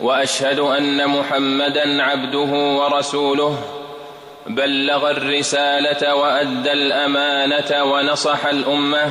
وأشهد أن محمدا عبده ورسوله بلغ الرسالة وأدى الأمانة ونصح الأمة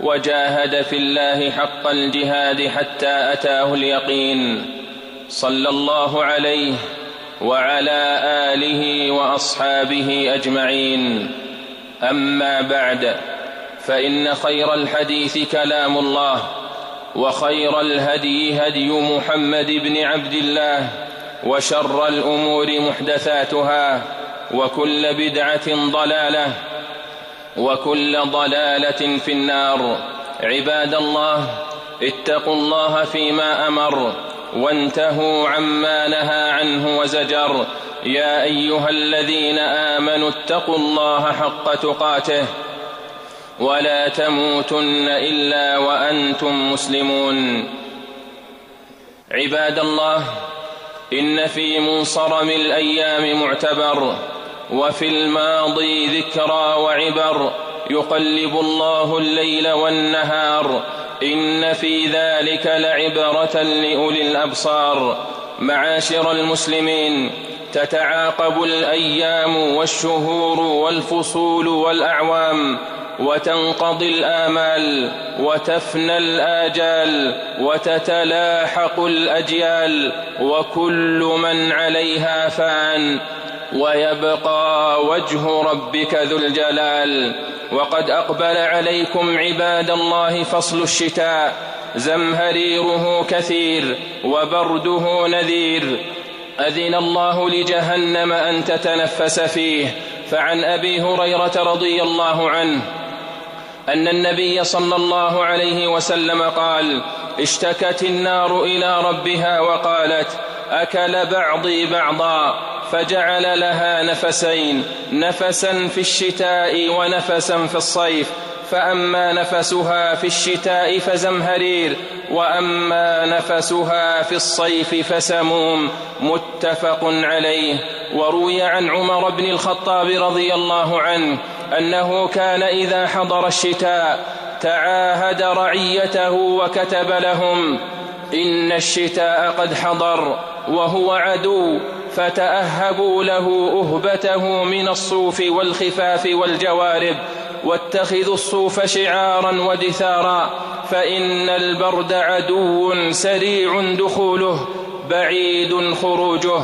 وجاهد في الله حق الجهاد حتى أتاه اليقين. صلى الله عليه وعلى آله وأصحابه أجمعين. أما بعد فإن خير الحديث كلام الله. وخير الهدي هدي محمد بن عبد الله وشر الأمور محدثاتها وكل بدعة ضلالة وكل ضلالة في النار. عباد الله اتقوا الله فيما أمر وانتهوا عما نهى عنه وزجر. يا أيها الذين آمنوا اتقوا الله حق تقاته. ولا تموتن إلا وأنتم مسلمون. عباد الله إن في منصرم الأيام معتبر وفي الماضي ذكرى وعبر يقلب الله الليل والنهار. إن في ذلك لعبرة لأولي الأبصار. معاشر المسلمين تتعاقب الأيام والشهور والفصول والأعوام. وتنقضي الآمال وتفنى الآجال وتتلاحق الأجيال وكل من عليها فان ويبقى وجه ربك ذو الجلال. وقد أقبل عليكم عباد الله فصل الشتاء زمهريره كثير وبرده نذير. أذن الله لجهنم أن تتنفس فيه. فعن أبي هريرة رضي الله عنه أن النبي صلى الله عليه وسلم قال اشتكت النار إلى ربها وقالت أكل بعضي بعضا فجعل لها نفسين نفسا في الشتاء ونفسا في الصيف فأما نفسها في الشتاء فزمهرير وأما نفسها في الصيف فسموم متفق عليه وروي عن عمر بن الخطاب رضي الله عنه أنه كان إذا حضر الشتاء تعاهد رعيته وكتب لهم إن الشتاء قد حضر وهو عدو فتأهبوا له أهبته من الصوف والخفاف والجوارب واتخذوا الصوف شعارا ودثارا فإن البرد عدو سريع دخوله بعيد خروجه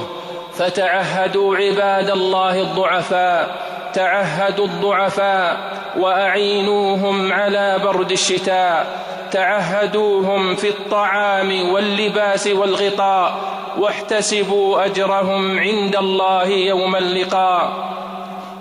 فتعهدوا عباد الله الضعفاء تعهدوا الضعفاء وأعينوهم على برد الشتاء تعهدوهم في الطعام واللباس والغطاء واحتسبوا أجرهم عند الله يوم اللقاء.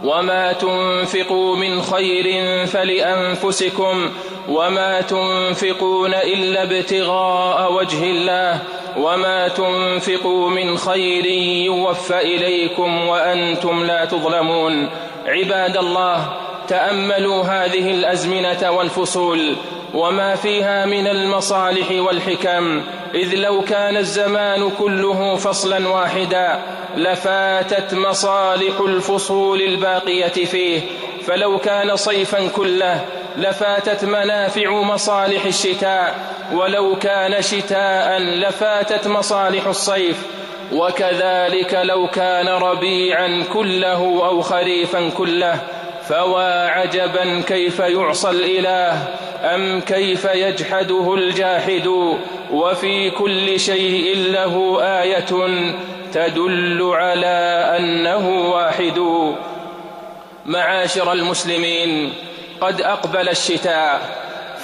وما تنفقوا من خير فلأنفسكم وما تنفقون إلا ابتغاء وجه الله وما تنفقوا من خير يوفى إليكم وأنتم لا تظلمون. عباد الله تأملوا هذه الأزمنة والفصول وما فيها من المصالح والحكم. إذ لو كان الزمان كله فصلا واحدا لفاتت مصالح الفصول الباقية فيه. فلو كان صيفا كله لفاتت منافع مصالح الشتاء. ولو كان شتاء لفاتت مصالح الصيف. وكذلك لو كان ربيعا كله أو خريفا كله فوا عجبا كيف يعصى الإله أم كيف يجحده الجاحد وفي كل شيء له آية تدل على أنه واحد. معاشر المسلمين قد أقبل الشتاء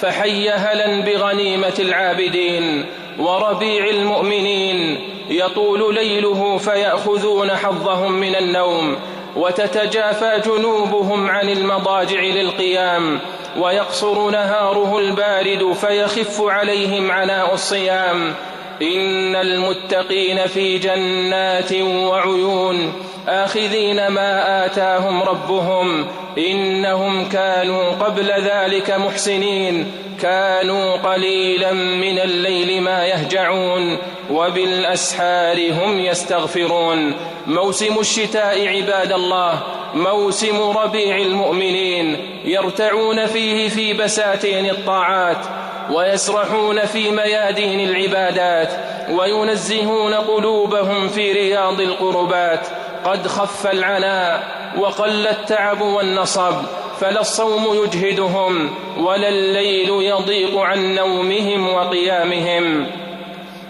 فحي هلا بغنيمة العابدين وربيع المؤمنين يطول ليله فيأخذون حظهم من النوم وتتجافى جنوبهم عن المضاجع للقيام ويقصر نهاره البارد فيخف عليهم عناء الصيام. إن المتقين في جنات وعيون آخذين ما آتاهم ربهم إنهم كانوا قبل ذلك محسنين. كانوا قليلا من الليل ما يهجعون وبالأسحار هم يستغفرون. موسم الشتاء عباد الله موسم ربيع المؤمنين يرتعون فيه في بساتين الطاعات ويسرحون في ميادين العبادات وينزهون قلوبهم في رياض القربات. قد خف العناء وقل التعب والنصب فلا الصوم يجهدهم ولا الليل يضيق عن نومهم وقيامهم.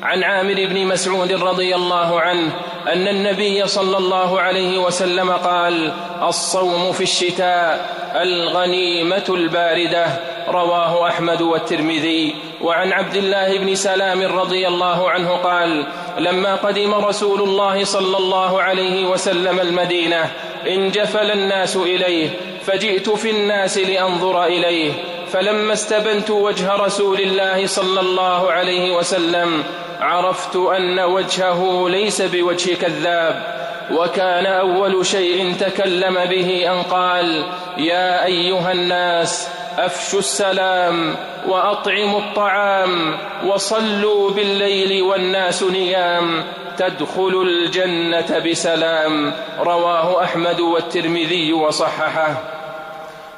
عن عامر بن مسعود رضي الله عنه أن النبي صلى الله عليه وسلم قال الصوم في الشتاء الغنيمة الباردة. رواه أحمد والترمذي. وعن عبد الله بن سلام رضي الله عنه قال لما قدم رسول الله صلى الله عليه وسلم المدينة انجفل الناس إليه فجئت في الناس لأنظر إليه فلما استبنت وجه رسول الله صلى الله عليه وسلم عرفت أن وجهه ليس بوجه كذاب وكان أول شيء تكلم به أن قال يا أيها الناس أفشوا السلام وأطعموا الطعام وصلوا بالليل والناس نيام تدخلوا الجنة بسلام. رواه أحمد والترمذي وصححه.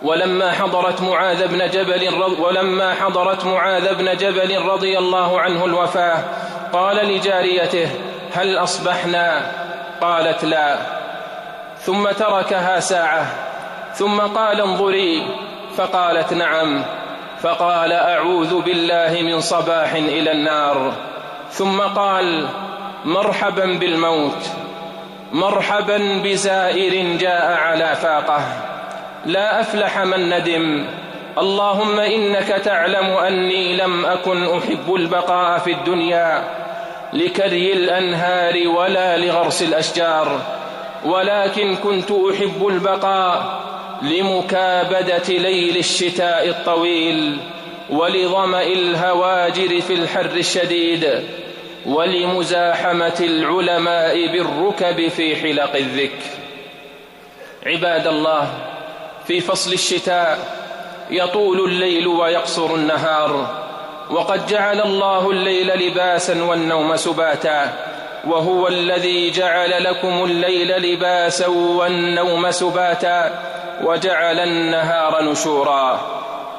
ولما حضرت معاذ بن جبل ولما حضرت معاذ بن جبل رضي الله عنه الوفاة قال لجاريته هل أصبحنا؟ قالت لا. ثم تركها ساعة ثم قال انظري. فقالت نعم. فقال أعوذ بالله من صباح إلى النار. ثم قال مرحبا بالموت. مرحبا بزائر جاء على فاقة. لا أفلح من ندم. اللهم إنك تعلم أني لم أكن أحب البقاء في الدنيا لكري الأنهار ولا لغرس الأشجار ولكن كنت أحب البقاء لمكابدة ليل الشتاء الطويل ولظمأ الهواجر في الحر الشديد ولمزاحمة العلماء بالركب في حلق الذكر. عباد الله في فصل الشتاء يطول الليل ويقصر النهار وقد جعل الله الليل لباسا والنوم سباتا وهو الذي جعل لكم الليل لباسا والنوم سباتا وجعل النهار نشورا.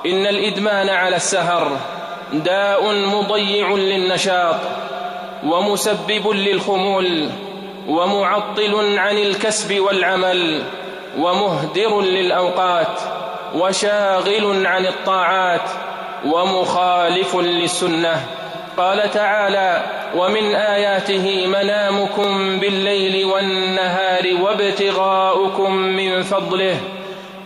إن الإدمان على السهر داء مضيع للنشاط ومسبب للخمول ومعطل عن الكسب والعمل ومهدر للأوقات وشاغل عن الطاعات ومخالف للسنة. قال تعالى ومن آياته منامكم بالليل والنهار وابتغاؤكم من فضله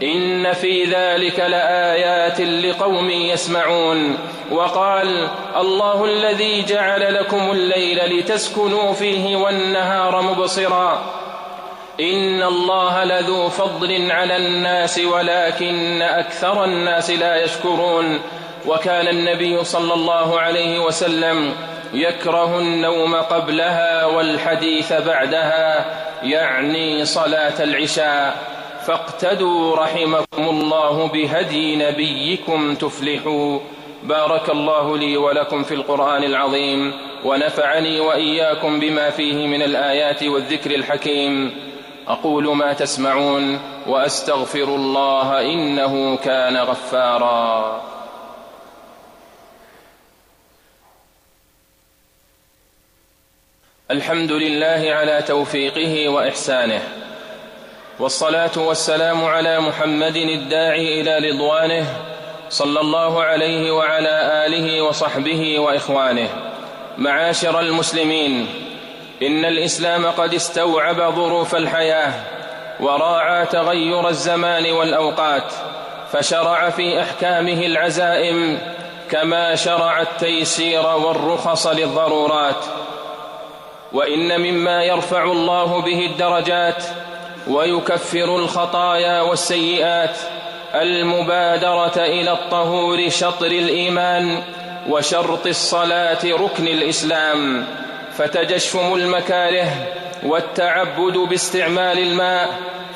إن في ذلك لآيات لقوم يسمعون. وقال الله الذي جعل لكم الليل لتسكنوا فيه والنهار مبصرا. إن الله لذو فضل على الناس ولكن أكثر الناس لا يشكرون. وكان النبي صلى الله عليه وسلم يكره النوم قبلها والحديث بعدها يعني صلاة العشاء. فاقتدوا رحمكم الله بهدي نبيكم تفلحوا. بارك الله لي ولكم في القرآن العظيم ونفعني وإياكم بما فيه من الآيات والذكر الحكيم. أقول ما تسمعون وأستغفر الله إنه كان غفارا. الحمد لله على توفيقه وإحسانه والصلاة والسلام على محمد الداعي إلى رضوانه صلى الله عليه وعلى آله وصحبه وإخوانه معاشر المسلمين. إن الإسلام قد استوعب ظروف الحياة وراعى تغير الزمان والأوقات فشرع في إحكامه العزائم كما شرع التيسير والرخص للضرورات. وإن مما يرفع الله به الدرجات ويكفر الخطايا والسيئات المبادرة إلى الطهور شطر الإيمان وشرط الصلاة ركن الإسلام. فتجشم المكاره والتعبد باستعمال الماء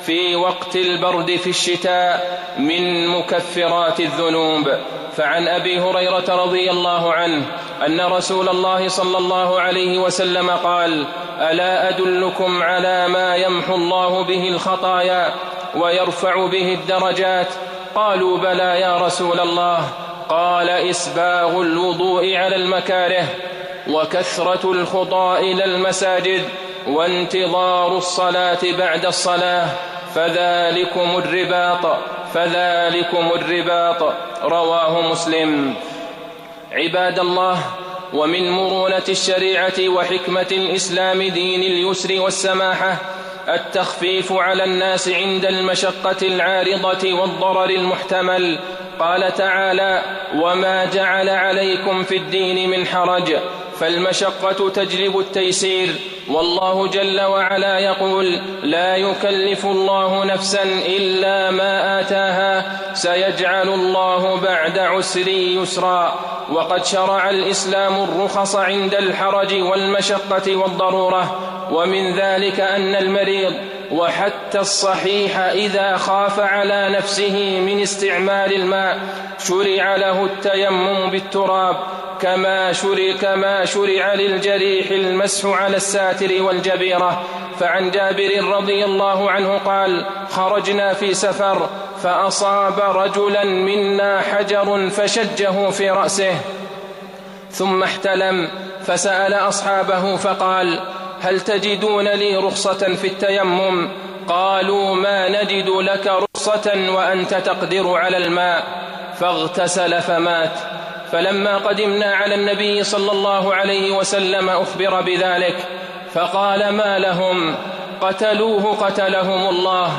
في وقت البرد في الشتاء من مكفرات الذنوب. فعن أبي هريرة رضي الله عنه أن رسول الله صلى الله عليه وسلم قال ألا أدلكم على ما يمحو الله به الخطايا ويرفع به الدرجات؟ قالوا بلى يا رسول الله. قال إسباغ الوضوء على المكاره وكثرة الخطى إلى المساجد وانتظار الصلاة بعد الصلاة فذلكم الرباط فذلكم الرباط رواه مسلم. عباد الله ومن مرونة الشريعة وحكمة الإسلام دين اليسر والسماحة التخفيف على الناس عند المشقة العارضة والضرر المحتمل. قال تعالى وما جعل عليكم في الدين من حرج فالمشقة تجلب التيسير والله جل وعلا يقول لا يكلف الله نفسا إلا ما آتاها سيجعل الله بعد عسر يسرا. وقد شرع الإسلام الرخص عند الحرج والمشقة والضرورة ومن ذلك أن المريض وحتى الصحيح إذا خاف على نفسه من استعمال الماء شرع له التيمم بالتراب كما شرع, كما شرع للجريح المسح على الساتر والجبيرة. فعن جابر رضي الله عنه قال خرجنا في سفر فأصاب رجلا منا حجر فشجه في رأسه. ثم احتلم فسأل أصحابه فقال هل تجدون لي رخصة في التيمم؟ قالوا ما نجد لك رخصة وأنت تقدر على الماء. فاغتسل فمات. فلما قدمنا على النبي صلى الله عليه وسلم أخبر بذلك فقال ما لهم؟ قتلوه قتلهم الله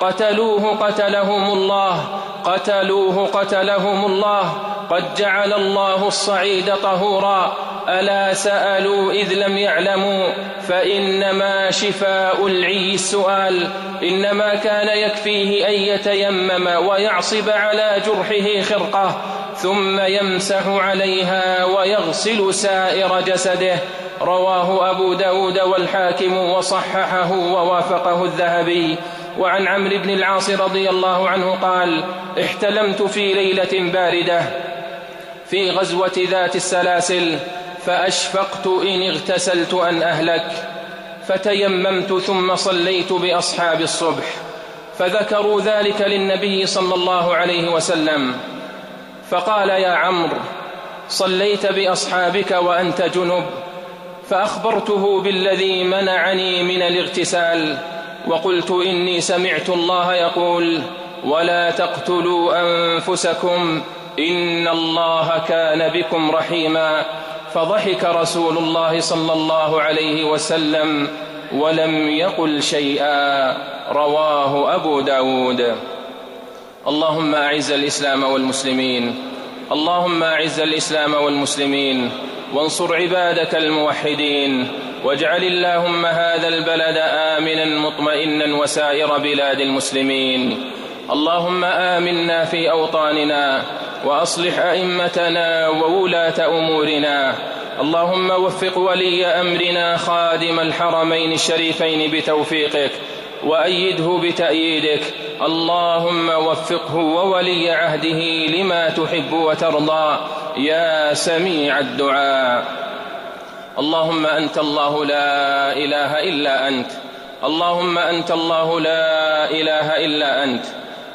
قتلوه قتلهم الله قتلوه قتلهم الله قد جعل الله الصعيد طهورا ألا سألوا إذ لم يعلموا فإنما شفاء العي السؤال إنما كان يكفيه أن يتيمم ويعصب على جرحه خرقة ثم يمسح عليها ويغسل سائر جسده. رواه أبو داود والحاكم وصححه ووافقه الذهبي. وعن عمرو بن العاص رضي الله عنه قال احتلمت في ليلة باردة في غزوة ذات السلاسل فأشفقت إن اغتسلت أن أهلك فتيممت ثم صليت بأصحاب الصبح فذكروا ذلك للنبي صلى الله عليه وسلم. فقال يا عمرو صليت بأصحابك وأنت جنب فأخبرته بالذي منعني من الاغتسال وقلت إني سمعت الله يقول ولا تقتلوا أنفسكم إن الله كان بكم رحيما. فضحك رسول الله صلى الله عليه وسلم ولم يقل شيئا رواه أبو داود. اللهم أعز الإسلام والمسلمين اللهم أعز الإسلام والمسلمين وانصر عبادك الموحدين واجعل اللهم هذا البلد آمنا مطمئنا وسائر بلاد المسلمين. اللهم آمنا في أوطاننا وأصلح أئمتنا وولاة أمورنا. اللهم وفق ولي أمرنا خادم الحرمين الشريفين بتوفيقك. وأيده بتأييدك. اللهم وفقه وولي عهده لما تحب وترضى. يا سميع الدعاء. اللهم أنت الله لا إله إلا أنت. اللهم أنت الله لا إله إلا أنت.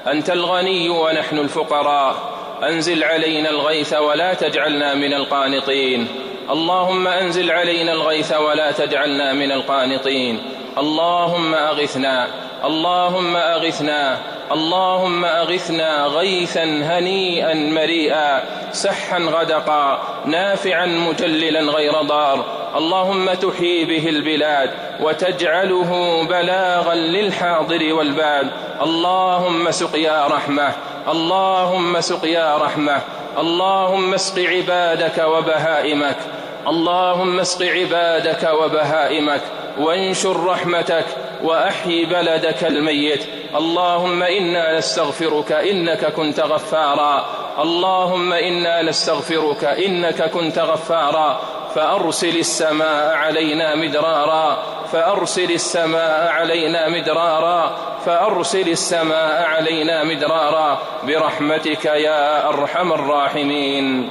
أنت الغني ونحن الفقراء. أنزل علينا الغيث ولا تجعلنا من القانطين. اللهم أنزل علينا الغيث ولا تجعلنا من القانطين. اللهم أغثنا اللهم أغثنا اللهم أغثنا غيثا هنيئا مريئا سحا غدقا نافعا مجللا غير ضار. اللهم تحيي به البلاد وتجعله بلاغا للحاضر والباد. اللهم سقيا رحمة اللهم سقيا رحمة. اللهم اسق عبادك وبهائمك. اللهم اسق عبادك وبهائمك. وانشر رحمتك وأحيي بلدك الميت. اللهم إنا نستغفرك إنك كنت غفارا. اللهم إنا نستغفرك إنك كنت غفارا. فأرسل السماء علينا مدرارا. فأرسل السماء علينا مدرارا. فأرسل السماء علينا مدرارا. برحمتك يا أرحم الراحمين.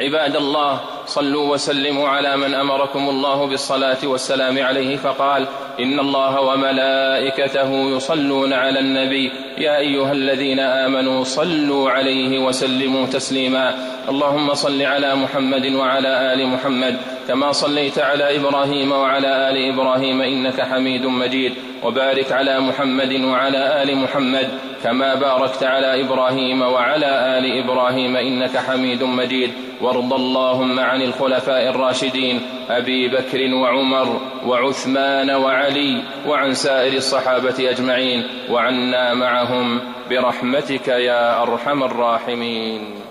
عباد الله صلوا وسلموا على من أمركم الله بالصلاة والسلام عليه فقال إن الله وملائكته يصلون على النبي. يا أيها الذين آمنوا صلوا عليه وسلموا تسليما. اللهم صل على محمد وعلى آل محمد. كما صليت على إبراهيم وعلى آل إبراهيم إنك حميد مجيد وبارك على محمد وعلى آل محمد كما باركت على إبراهيم وعلى آل إبراهيم إنك حميد مجيد. وارض اللهم عن الخلفاء الراشدين أبي بكر وعمر وعثمان وعلي وعن سائر الصحابة أجمعين وعنا معهم برحمتك يا أرحم الراحمين.